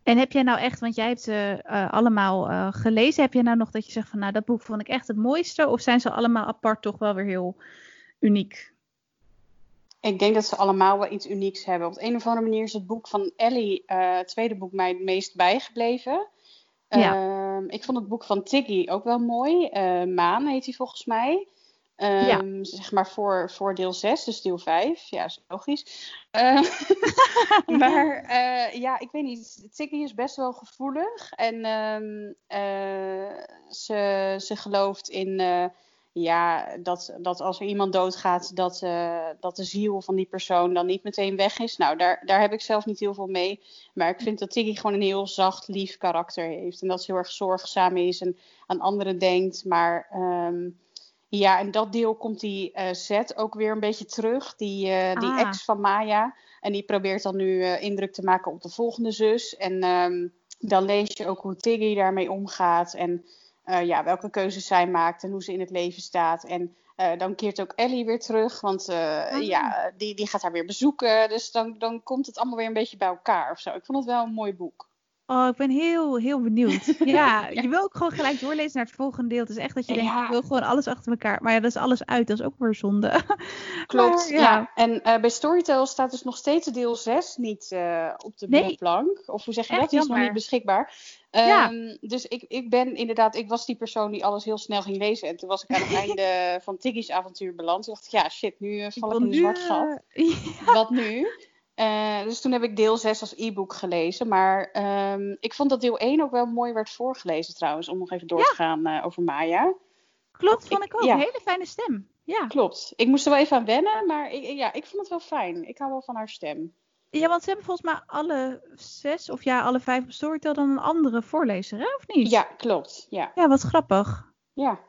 En heb jij nou echt, want jij hebt ze uh, allemaal uh, gelezen, heb jij nou nog dat je zegt van nou dat boek vond ik echt het mooiste? Of zijn ze allemaal apart toch wel weer heel uniek? Ik denk dat ze allemaal wel iets unieks hebben. Op de een of andere manier is het boek van Ellie, uh, het tweede boek, mij het meest bijgebleven. Ja. Ehm, ik vond het boek van Tiggy ook wel mooi. Maan heet hij volgens mij. Ja. Zeg maar voor, voor deel 6, dus deel 5. Ja, is logisch. Uh, maar uh, ja, ik weet niet. Tikkie is best wel gevoelig. En um, uh, ze, ze gelooft in ja, dat, dat als er iemand doodgaat, dat, dat de ziel van die persoon dan niet meteen weg is. Nou, daar, daar heb ik zelf niet heel veel mee. Maar ik vind dat Tiggy gewoon een heel zacht, lief karakter heeft. En dat ze heel erg zorgzaam is en aan anderen denkt. Maar. Ja, en dat deel komt die uh, Zet ook weer een beetje terug. Die, uh, die ah. ex van Maya. En die probeert dan nu uh, indruk te maken op de volgende zus. En um, dan lees je ook hoe Tiggy daarmee omgaat. En ja, welke keuzes zij maakt en hoe ze in het leven staat. En dan keert ook Ellie weer terug. Want ah. ja, die, die gaat haar weer bezoeken. Dus dan, dan komt het allemaal weer een beetje bij elkaar of zo. Ik vond het wel een mooi boek. Oh, ik ben heel, heel benieuwd. Ja, je wil ook gewoon gelijk doorlezen naar het volgende deel. Het is echt dat je denkt, ik wil gewoon alles achter elkaar. Maar ja, dat is alles uit. Dat is ook weer zonde. Klopt, ja. En uh, bij Storytel staat dus nog steeds deel 6 niet uh, op de nee. plank. Of hoe zeg je dat? Die is nog niet beschikbaar. Um, ja. Dus ik, ik ben inderdaad, ik was die persoon die alles heel snel ging lezen. En toen was ik aan het einde van Tiggy's avontuur beland. Toen dacht ik, ja shit, nu uh, val ik, in een zwart gat. Wat nu? Uh, dus toen heb ik deel 6 als e-book gelezen. Maar um, ik vond dat deel 1 ook wel mooi werd voorgelezen trouwens. Om nog even door ja. te gaan uh, over Maya. Klopt, vond ik, ook. Ja. Een hele fijne stem. Ja. Klopt. Ik moest er wel even aan wennen. Maar ik, ja, ik vond het wel fijn. Ik hou wel van haar stem. Ja, want ze hebben volgens mij alle zes of ja, alle vijf op Storytel dan een andere voorlezer, hè? Of niet? Ja, klopt. Ja, ja wat grappig. Ja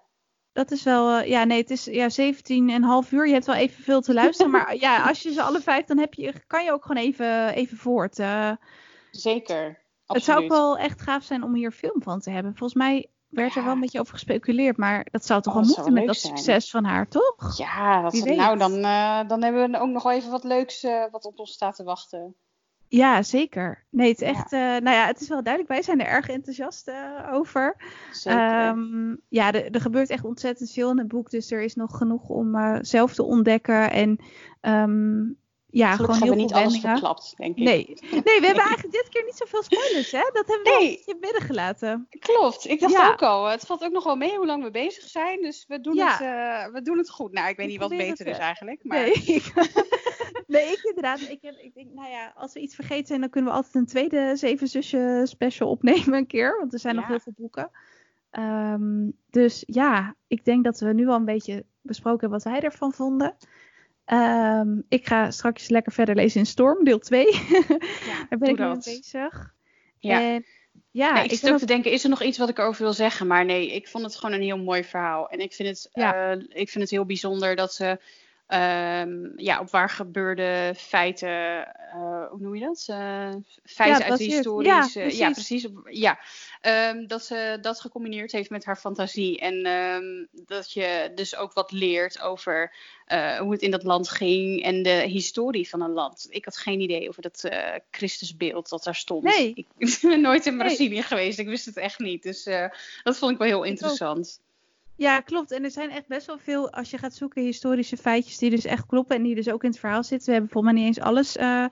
dat is wel, uh, ja, nee, het is ja, 17 en half uur. Je hebt wel even veel te luisteren. maar ja, als je ze alle vijf, dan heb je, kan je ook gewoon even, even voort. Uh, Zeker. Absoluut. Het zou ook wel echt gaaf zijn om hier film van te hebben. Volgens mij werd ja. er wel een beetje over gespeculeerd. Maar dat zou toch oh, wel moeten met dat zijn. succes van haar, toch? Ja, dat nou, dan, uh, dan hebben we ook nog wel even wat leuks wat op ons staat te wachten. Ja, zeker. Nee, het is echt. Ja. Uh, nou ja, het is wel duidelijk. Wij zijn er erg enthousiast uh, over. Zeker. Um, ja, er, gebeurt echt ontzettend veel in het boek. Dus er is nog genoeg om uh, zelf te ontdekken. En um, ja, Gelukkig gewoon heel niet alles verklapt, denk ik. Nee. nee, we hebben eigenlijk dit keer niet zoveel spoilers, hè? Dat hebben we nee. een beetje gelaten. Klopt, ik dacht ja. ook al. Het valt ook nog wel mee hoe lang we bezig zijn. Dus we doen, ja. het, uh, we doen het goed. Nou, ik weet niet wat beter is eigenlijk. Maar... Nee, nee, ik inderdaad. Ik, ik denk, nou ja, als we iets vergeten zijn, dan kunnen we altijd een tweede Zeven Zusje special opnemen een keer. Want er zijn nog heel veel boeken. Um, dus ja, ik denk dat we nu al een beetje besproken hebben wat wij ervan vonden. Um, ik ga straks lekker verder lezen in Storm, deel 2. Ja, Daar ben ik mee bezig. Ja. En, ja, nee, ik zit ook te denken, is er nog iets wat ik erover wil zeggen? Maar nee, ik vond het gewoon een heel mooi verhaal. En ik vind het, ja. uh, ik vind het heel bijzonder dat ze um, ja, op waar gebeurde feiten, uh, hoe noem je dat? Uh, feiten ja, uit de historie. Ja, precies. ja, precies. Ja, um, dat ze dat gecombineerd heeft met haar fantasie. En um, dat je dus ook wat leert over uh, hoe het in dat land ging en de historie van een land. Ik had geen idee over dat Christusbeeld dat daar stond. Nee. Ik ben nooit in Brazilië nee. geweest. Ik wist het echt niet. Dus dat vond ik wel heel interessant. Ja, klopt. En er zijn echt best wel veel, als je gaat zoeken, historische feitjes die dus echt kloppen en die dus ook in het verhaal zitten. We hebben volgens mij niet eens alles uh, uh,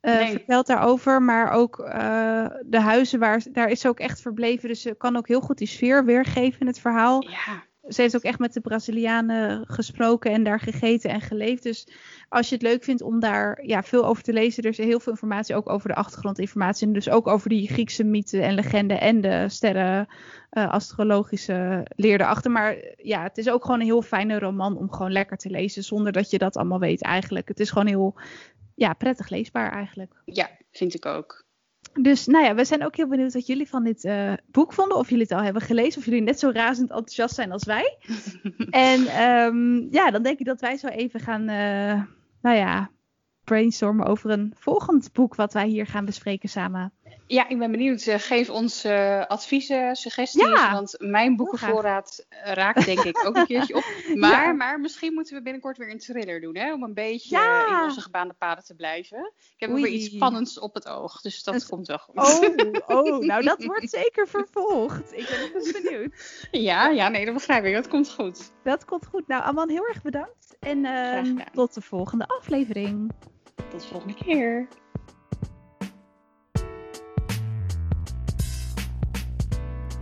nee. verteld daarover, maar ook uh, de huizen, waar, daar is ze ook echt verbleven. Dus ze kan ook heel goed die sfeer weergeven in het verhaal. Ja. Ze heeft ook echt met de Brazilianen gesproken en daar gegeten en geleefd. Dus als je het leuk vindt om daar ja, veel over te lezen, er is heel veel informatie ook over de achtergrondinformatie. En dus ook over die Griekse mythen en legenden en de sterren uh, astrologische leer erachter. Maar ja, het is ook gewoon een heel fijne roman om gewoon lekker te lezen zonder dat je dat allemaal weet eigenlijk. Het is gewoon heel ja, prettig leesbaar eigenlijk. Ja, vind ik ook. Dus nou ja, we zijn ook heel benieuwd wat jullie van dit uh, boek vonden. Of jullie het al hebben gelezen. Of jullie net zo razend enthousiast zijn als wij. en um, ja, dan denk ik dat wij zo even gaan, uh, nou ja, brainstormen over een volgend boek wat wij hier gaan bespreken samen. Ja, ik ben benieuwd. Uh, geef ons uh, adviezen, suggesties. Ja, want mijn boekenvoorraad raakt denk ik ook een keertje op. Maar, ja. maar misschien moeten we binnenkort weer een thriller doen. Hè? Om een beetje ja. in onze gebaande paden te blijven. Ik heb ook weer iets spannends op het oog. Dus dat komt wel goed. Oh, oh, nou dat wordt zeker vervolgd. Ik ben ook benieuwd. Ja, ja, nee, dat begrijp ik. Dat komt goed. Dat komt goed. Nou, Aman, heel erg bedankt. En uh, tot de volgende aflevering. Tot de volgende keer.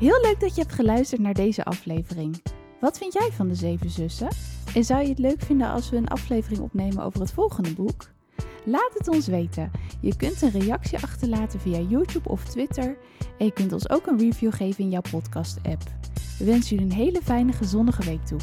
Heel leuk dat je hebt geluisterd naar deze aflevering. Wat vind jij van de Zeven Zussen? En zou je het leuk vinden als we een aflevering opnemen over het volgende boek? Laat het ons weten. Je kunt een reactie achterlaten via YouTube of Twitter. En je kunt ons ook een review geven in jouw podcast-app. We wensen jullie een hele fijne, gezondige week toe.